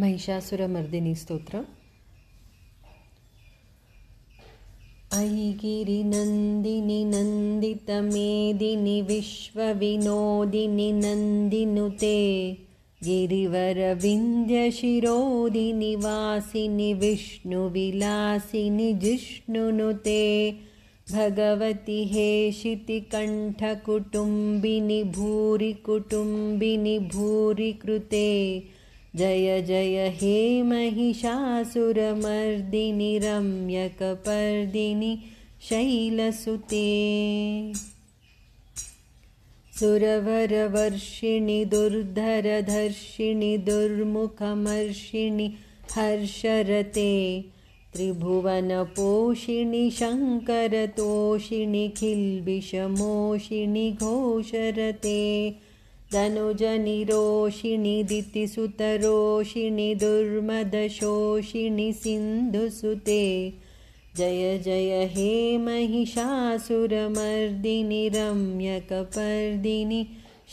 महिषासुरमर्दिनी स्तोत्र गिरिनन्दिनि नन्दितमेदिनि विश्वविनोदिनि नन्दिनुते गिरिवरविन्द्यशिरोदिनि वासिनि विष्णुविलासिनि जिष्णुनुते भगवति हेशितिकण्ठकुटुम्बिनि भूरि कुटुम्बिनि भूरि जय जय हे महिषासुरमर्दिनि रम्यकपर्दिनि शैलसुते। सुरवरवर्षिणि दुर्धरधर्षिणि दुर्मुखमर्षिणि हर्षरते। त्रिभुवनपोषिणि शङ्करतोषिणि खिल्बिषमोषिणि घोषरते धनुजनिरोषिणि दितिसुतरोषिणि दुर्मदशोषिणि सिन्धुसुते। जय जय हे महिषासुरमर्दिनि रम्यकपर्दिनि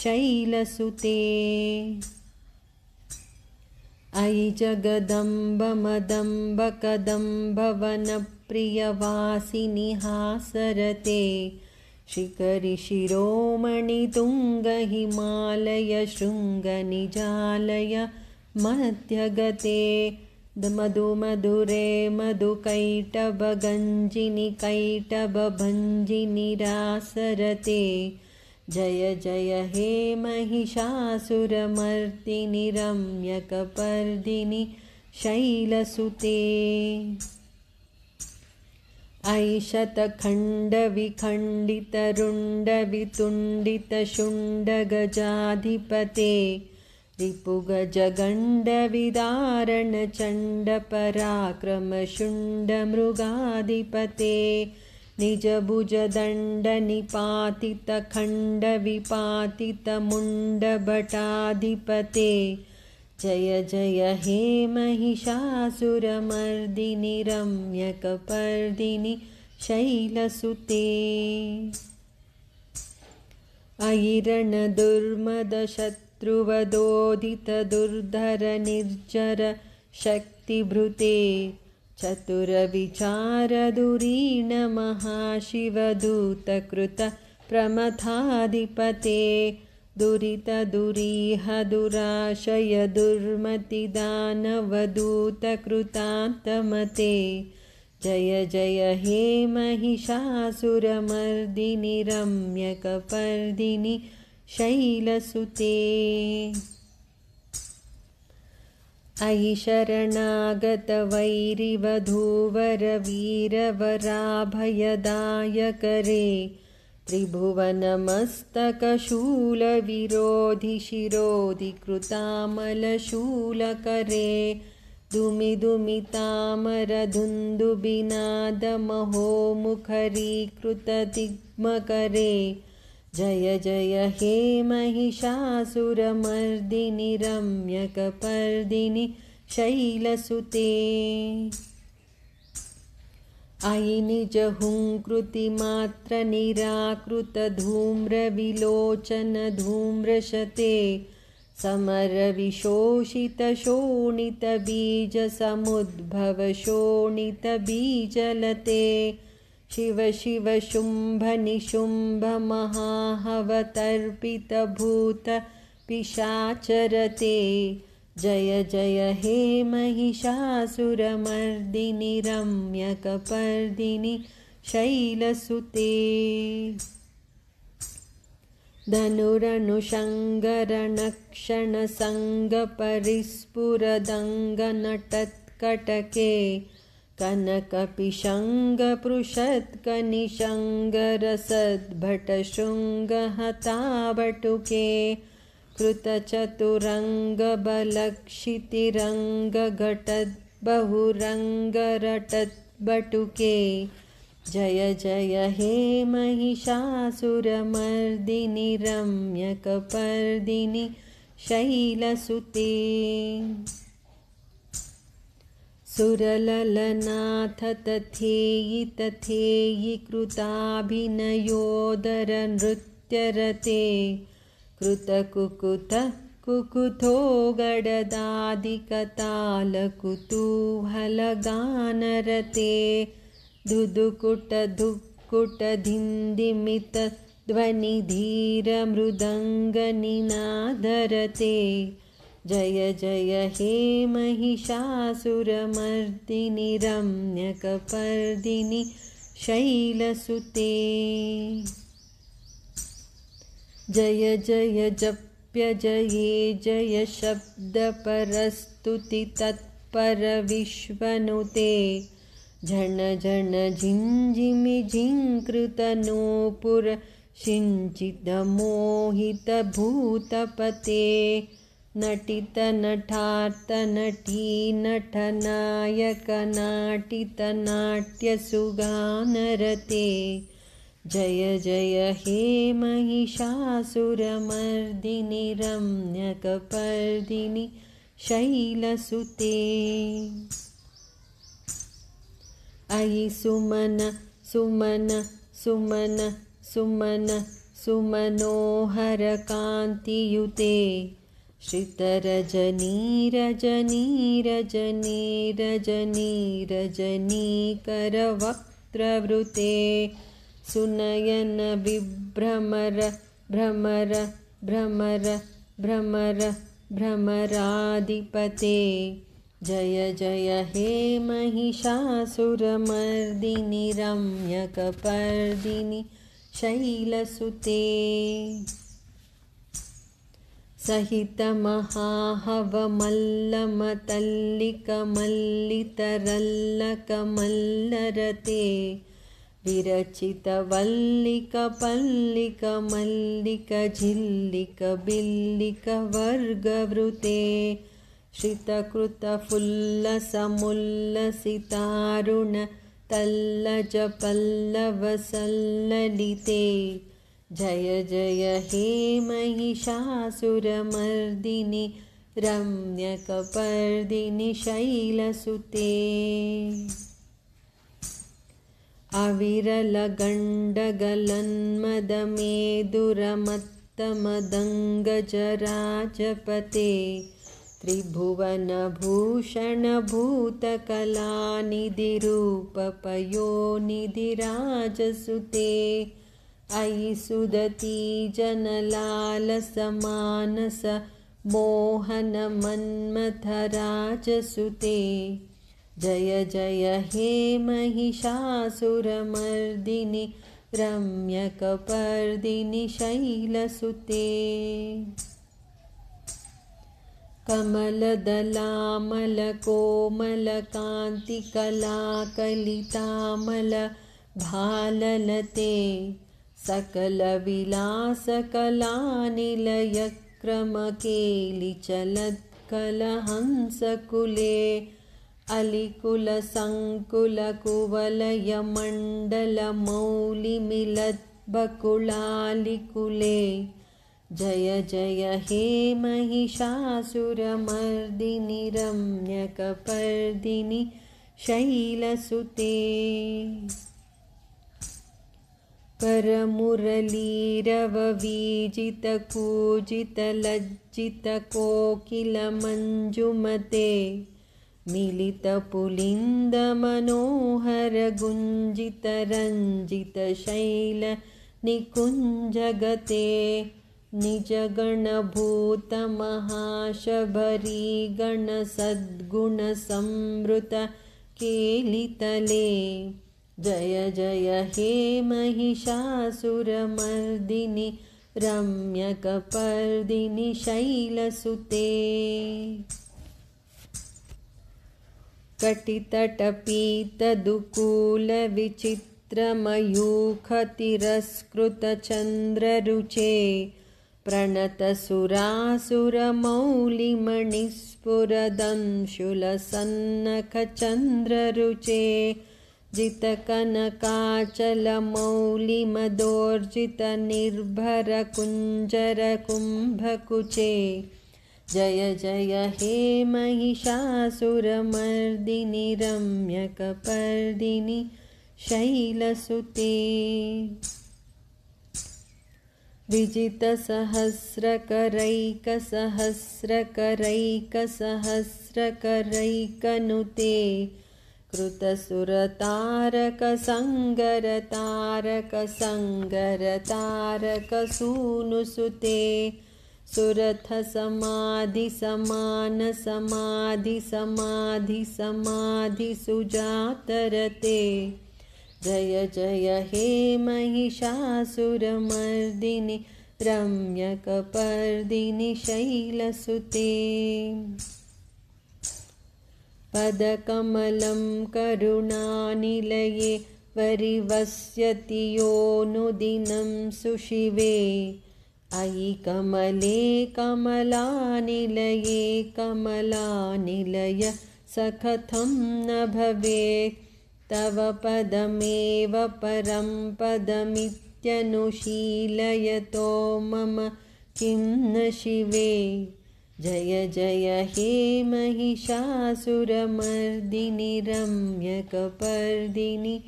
शैलसुते। अयि जगदम्बमदम्बकदम्बवनप्रियवासिनि हासरते शिखरिशिरोमणितुङ्गहिमालय शृङ्गनिजालय मध्यगते मधुमधुरे मधुकैटभगञ्जिनि कैटभञ्जिनिरासरते जय जय हे महिषासुरमर्दिनि रम्यकपर्दिनि शैलसुते ऐशतखण्डविखण्डितरुण्डवितुण्डितशुण्डगजाधिपते रिपुगजगण्डविदारणचण्डपराक्रमशुण्डमृगाधिपते। निजभुजदण्डनिपातितखण्डविपातितमुण्डभटाधिपते जय जय हे महिषासुरमर्दिनि रम्यकपर्दिनि शैलसुते। अयिरणदुर्मदशत्रुवदोदितदुर्धरनिर्जरशक्तिभृते चतुरविचारधुरीणमहाशिवदूतकृतप्रमथाधिपते दुरितदुरीह दुराशय दुर्मतिदानवदूतकृतान्तमते जय जय हे महिषासुरमर्दिनि रम्यकपर्दिनि शैलसुते। अयि शरणागतवैरिवधूवरवीरवराभयदायकरे त्रिभुवनमस्तकशूलविरोधिशिरोधिकृतामलशूलकरे दुमिदुमितामरधुन्दुबिनादमहोमुखरीकृतदिग्मकरे जय जय हे महिषासुरमर्दिनि रम्यकपर्दिनि शैलसुते अयि निजहुङ्कृतिमात्रनिराकृतधूम्रविलोचनधूम्रशते समरविशोषितशोणितबीजसमुद्भवशोणितबीजलते। शिव शिव शुम्भनिशुम्भमहाहवतर्पितभूतपिशाचरते जय जय हे महिषासुरमर्दिनि रम्यकपर्दिनि शैलसुते। धनुरनुषङ्गरणक्षणसङ्गपरिस्फुरदङ्गनटत्कटके कनकपिशङ्गपृषत्कनिशङ्गरसद्भटशृङ्गहतावटुके कृतचतुरङ्गबलक्षितिरङ्गघटद्बहुरङ्गरटद्बटुके। जय जय हे महिषासुरमर्दिनि रम्यकपर्दिनि शैलसुते। सुरललनाथ तथेयि तथेयि कृताभिनयोदरनृत्यरते कृतकुकुतः कुकुथो गडदादिकतालकुतूहलगानरते धुदुकुटधुक्कुटधिन्दिमितध्वनिधीरमृदङ्गनिनादरते जय जय हे महिषासुरमर्दिनि रम्यकपर्दिनि शैलसुते जय जय जप्य जये जय शब्दपरस्तुति तत्परविश्वनुते झण झण झिञ्झिमि झिङ्कृतनूपुर सिञ्चितमोहितभूतपते। नटितनटार्तनटीनटनायकनाटितनाट्यसुगानरते जय जय हे महिषासुरमर्दिनि रम्यकपर्दिनि शैलसुते। अयि सुमन सुमन सुमन सुमन सुमनोहरकान्तियुते। श्रितरजनीरजनीरजनीरजनीकरवक्त्रवृते सुनयन विभ्रमर भ्रमर भ्रमर भ्रमर भ्रमराधिपते। जय जय हे महिषासुरमर्दिनि रम्यकपर्दिनि शैलसुते। सहितमहाहवमल्लमतल्लिकमल्लितरल्लकमल्लरते विरचितवल्लिकपल्लिकमल्लिकझिल्लिकबिल्लिकवर्गवृते श्रितकृतफुल्लसमुल्लसितारुणतल्लजपल्लवसल्ललिते जय जय हे महिषासुरमर्दिनि रम्यकपर्दिनि शैलसुते अविरलगण्डगलन्मदमेदुरमत्तमदङ्गजराजपते त्रिभुवनभूषणभूतकलानिधिरूपपयोनिधिराजसुते अयि सुदती जनलालसमानस मोहनमन्मथराजसुते जय जय हे महिषासुरमर्दिनि रम्यकपर्दिनि शैलसुते। कमलदलामलकोमलकान्तिकलाकलितामलभाललते सकलविलासकलानिलयक्रमकेलिचलत्कलहंसकुले अलिकुलसङ्कुलकुवलयमण्डलमौलिमिलद्बकुलालिकुले जय जय हे महिषासुरमर्दिनि रम्यकपर्दिनि शैलसुते मिलितपुलिन्दमनोहरगुञ्जितरञ्जितशैलनिकुञ्जगते निजगणभूतमहाशबरीगणसद्गुणसंवृतकेलितले जय जय हे महिषासुरमर्दिनि रम्यकपर्दिनि शैलसुते कटितटपीतदुकूलविचित्रमयूखतिरस्कृतचन्द्ररुचे प्रणतसुरासुरमौलिमणिस्फुरदंशुलसन्नखचन्द्ररुचे जितकनकाचलमौलिमदोर्जितनिर्भरकुञ्जरकुम्भकुचे जय जय हे महिषासुरमर्दिनि रम्यकपर्दिनि शैलसुते। विजितसहस्रकरैकसहस्रकरैकसहस्रकरैकनुते। कृतसुरतारकसङ्गरतारकसङ्गरतारकसूनुसुते सुरथसमाधिसमानसमाधिसमाधिसुजातरते जय जय हे महिषासुरमर्दिनि रम्यकपर्दिनि शैलसुते। पदकमलं करुणानिलये परिवस्यति योऽनुदिनं सुशिवे अयि कमले कमलानिलये कमलानिलय स कथं न भवेत्। तव पदमेव परं पदमित्यनुशीलयतो मम किं न शिवे। जय जय हे महिषासुरमर्दिनि रम्यकपर्दिनि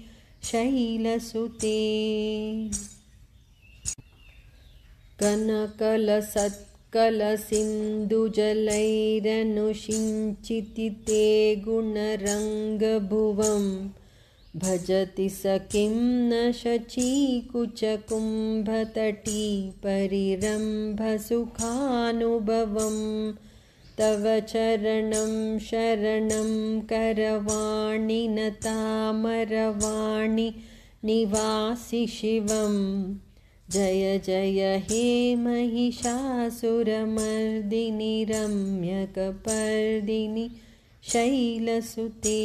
शैलसुते कनकलसत्कलसिन्धुजलैरनुषिञ्चिति ते गुणरङ्गभुवं भजति स किं न शचीकुचकुम्भतटी परिरम्भसुखानुभवं। तव चरणं शरणं करवाणि नतामरवाणि निवासि शिवम् जय जय हे महिषासुरमर्दिनि रम्यकपर्दिनि शैलसुते।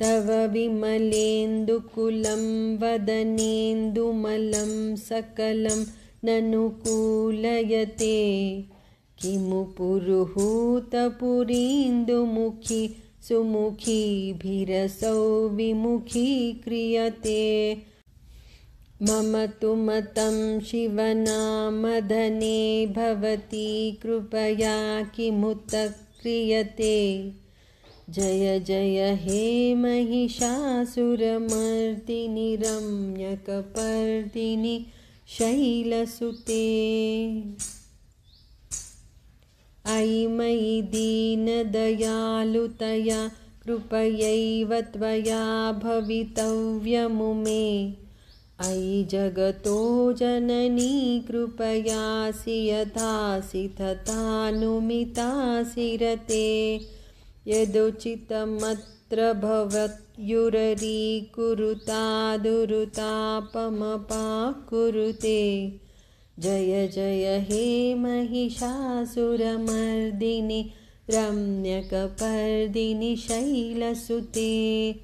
तव विमलेन्दुकुलं वदनेन्दुमलं सकलं ननुकूलयते। किमु पुरुहूतपुरीन्दुमुखी सुमुखीभिरसौ विमुखीक्रियते मम तु मतं शिवनामधने भवती, कृपया किमुत क्रियते। जय जय, हे महिषासुरमर्दिनि रम्यकपर्दिनि शैलसुते। ऐमयि दीनदयालुतया कृपयैव त्वया भवितव्यमु मे। अयि जगतो जननी कृपयासि यथासि तथानुमितासि रते यदुचितमत्र भवत्युररी कुरुता कुरुते जय जय हे महिषासुरमर्दिनि रम्यकपर्दिनि शैलसुते।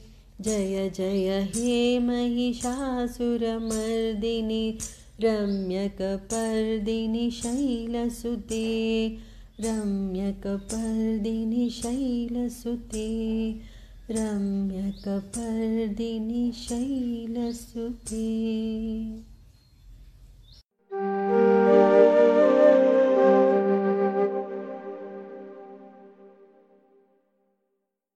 जय जय हे महिषासुरमर्दिनि रम्यकपर्दिनि शैलसुते। रम्यकपर्दिनि शैलसुते। रम्यकपर्दिनि शैलसुते